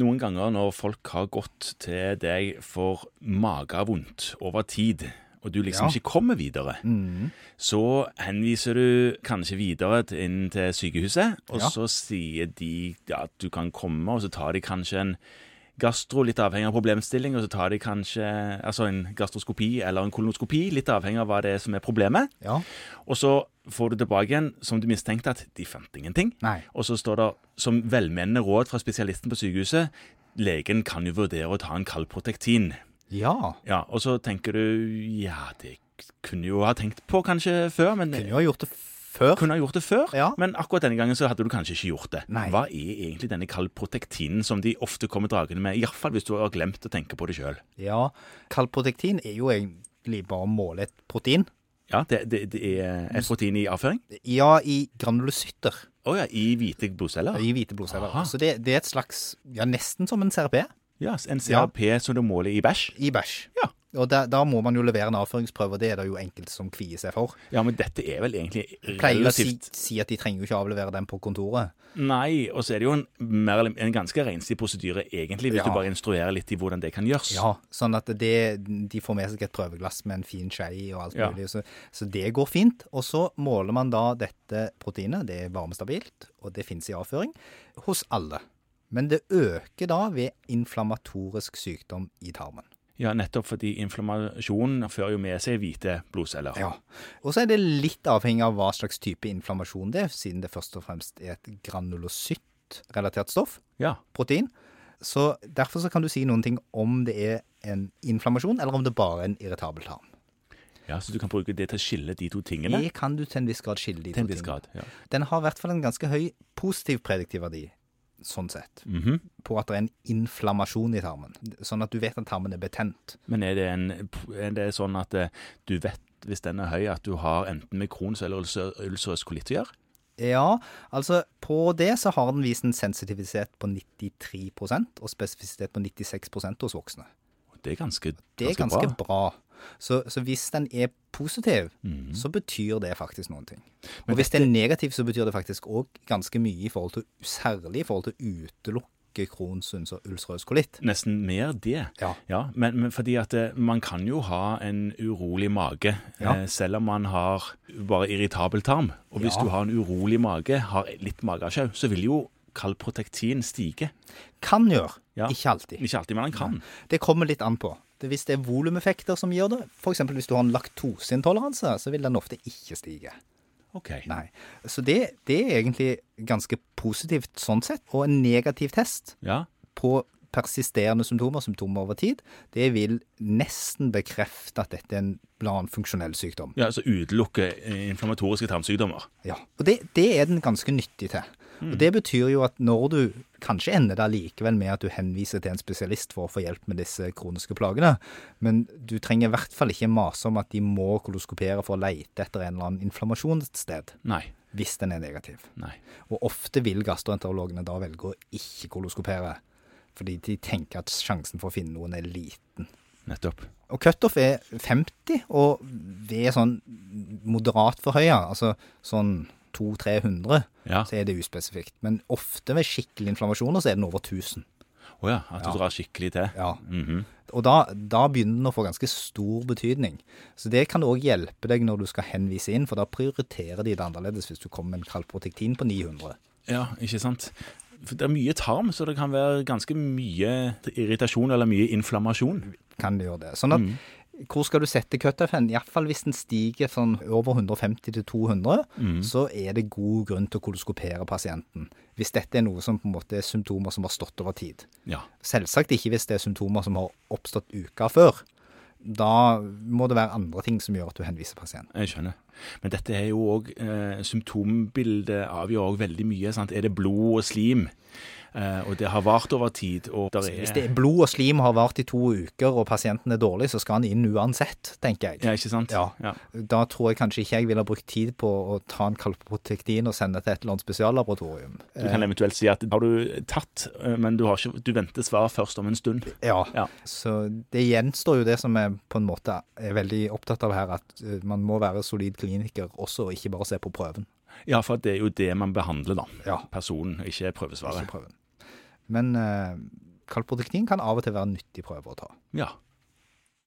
Noen ganger når folk har gått til deg for magevondt over tid, og du liksom Ja. ikke kommer videre, Mm. så henviser du kanskje videre inn til sykehuset, og Ja. så sier de at du kan komme, og så tar de kanskje en gastro, litt avhengig av problemstilling, og så tar de kanskje altså en gastroskopi eller en kolonoskopi, litt avhengig av hva det er som er problemet. Ja. Og så får du tilbake igjen, som du mistenkte, at de fant ingenting. Nei. Og så står det som velmenende råd fra spesialisten på sykehuset legen kan jo vurdere å ta en kald protektin. Ja. Ja, Og så tenker du ja, det kunne jo ha tenkt på kanskje før, men Kunne jo ha gjort det før. kunne ha gjort det før. Ja. Men akkurat denne gangen så hadde du kanskje ikke gjort det. Nei. Hva er egentlig denne kalprotektinen som de ofte kommer dragende med, iallfall hvis du har glemt å tenke på det sjøl? Ja. Kalprotektin er jo egentlig bare å måle et protein. Ja, det, det, det er et protein i avføring? Ja, i granulocytter. Å ja, i hvite blodceller? I hvite blodceller. Aha. Så det, det er et slags Ja, nesten som en CRP Ja, en CRP som du måler i bæsj? i bæsj. Ja. Og da, da må man jo levere en avføringsprøve, og det er det jo enkelte som kvier seg for. Ja, men dette er vel egentlig relativt pleier å si, si at de trenger jo ikke avlevere den på kontoret. Nei, og så er det jo en, mer en ganske renslig prosedyre, egentlig, hvis Ja. du bare instruerer litt i hvordan det kan gjøres. Ja, sånn at det, de får med seg et prøveglass med en fin skje og alt Ja. mulig. Så, så det går fint. Og så måler man da dette proteinet, det er varmestabilt, og det finnes i avføring, hos alle. Men det øker da ved inflammatorisk sykdom i tarmen. Ja, nettopp fordi inflammasjon fører jo med seg hvite blodceller. Ja. Og så er det litt avhengig av hva slags type inflammasjon det er, siden det først og fremst er et granulocytt-relatert stoff, Ja. protein. Så derfor så kan du si noen ting om det er en inflammasjon, eller om det bare er en irritabel tarm. ja, Så du kan bruke det til å skille de to tingene? Det kan du til en viss grad skille de Til to tingene. grad. ja. Den har i hvert fall en ganske høy positiv prediktiv verdi, sånn sett, Mhm. på at det er en inflammasjon i tarmen. Sånn at du vet at tarmen er betent. Men er det, en, er det sånn at eh, du vet, hvis den er høy, at du har enten med Crohns eller ulcerøs kolitt å gjøre? Ja, altså på det så har den vist en sensitivitet på 93% og spesifisitet på 96% hos voksne. Det er ganske, Det er ganske bra. Så, så hvis den er positiv, mm. så betyr det faktisk noen ting. Men Og hvis det er negativ, så betyr det faktisk òg ganske mye i forhold til, særlig i forhold til å utelukke Crohns og ulcerøs kolitt. Nesten mer det. Ja. men, men fordi at eh, man kan jo ha en urolig mage, Ja. eh, selv om man har bare irritabel tarm. Og hvis Ja. du har en urolig mage, har litt magesjau, så vil jo kalprotektin stige. Kan gjøre, Ja. ikke alltid. Ikke alltid, men han kan. Det kommer litt an på. Det, hvis det er volumeffekter som gjør det, f.eks. hvis du har en laktoseintoleranse, så vil den ofte ikke stige. Ok. Nei. Så det, det er egentlig ganske positivt sånn sett. Og en negativ test Ja. på persisterende symptomer, symptomer over tid, det vil nesten bekrefte at dette er en funksjonell sykdom. ja, altså utelukke eh, inflammatoriske tarmsykdommer. Ja. Og det, det er den ganske nyttig til. Og det betyr jo at når du kanskje ender det likevel med at du henviser til en spesialist for å få hjelp med disse kroniske plagene, men du trenger i hvert fall ikke mase om at de må koloskopere for å leite etter en eller annen inflammasjon et sted, Nei. hvis den er negativ. Nei. Og ofte vil gastroenterologene da velge å ikke koloskopere, fordi de tenker at sjansen for å finne noen er liten. Nettopp. Og cutoff er 50, og ved sånn moderat forhøya, altså sånn 200-300, Ja. så er det uspesifikt. Men ofte ved skikkelig inflammasjoner så er den over 1000. Å ja, at du Ja. drar skikkelig til. Ja. Mhm. Og da, da begynner den å få ganske stor betydning. Så det kan òg hjelpe deg når du skal henvise inn, for da prioriterer de det annerledes hvis du kommer med en kalprotektin på 900. Ja, ikke sant? For det er mye tarm, så det kan være ganske mye irritasjon eller mye inflammasjon. Kan det gjøre det. Sånn at Mm. Hvor skal du sette cutoffen? Iallfall hvis den stiger sånn over 150 til 200, Mm. så er det god grunn til å koloskopere pasienten. Hvis dette er noe som på en måte er symptomer som har stått over tid. Ja. Selvsagt ikke hvis det er symptomer som har oppstått uka før. Da må det være andre ting som gjør at du henviser pasienten. Jeg skjønner. Men dette er jo òg eh, Symptombildet avgjør òg veldig mye. sant? Er det blod og slim? Eh, og det har vart over tid. Er, Hvis det er blod og slim har vart i to uker, og pasienten er dårlig, så skal han inn uansett, tenker jeg. Ja, ikke sant? Ja. ja. Da tror jeg kanskje ikke jeg ville brukt tid på å ta en kalprotektin og sende til et eller annet spesiallaboratorium. Du kan eventuelt si at har du tatt, eh, men du, har ikke, du venter svar først om en stund. Ja. Ja. Så det gjenstår jo det som jeg på en måte er veldig opptatt av her, at eh, man må være solid kliniker også, og ikke bare se på prøven. Ja, for det er jo det man behandler, da. Ja. Personen, ikke prøvesvaret. Ikke prøven. Men uh, kan av og til være nyttig prøve å ta. Ja.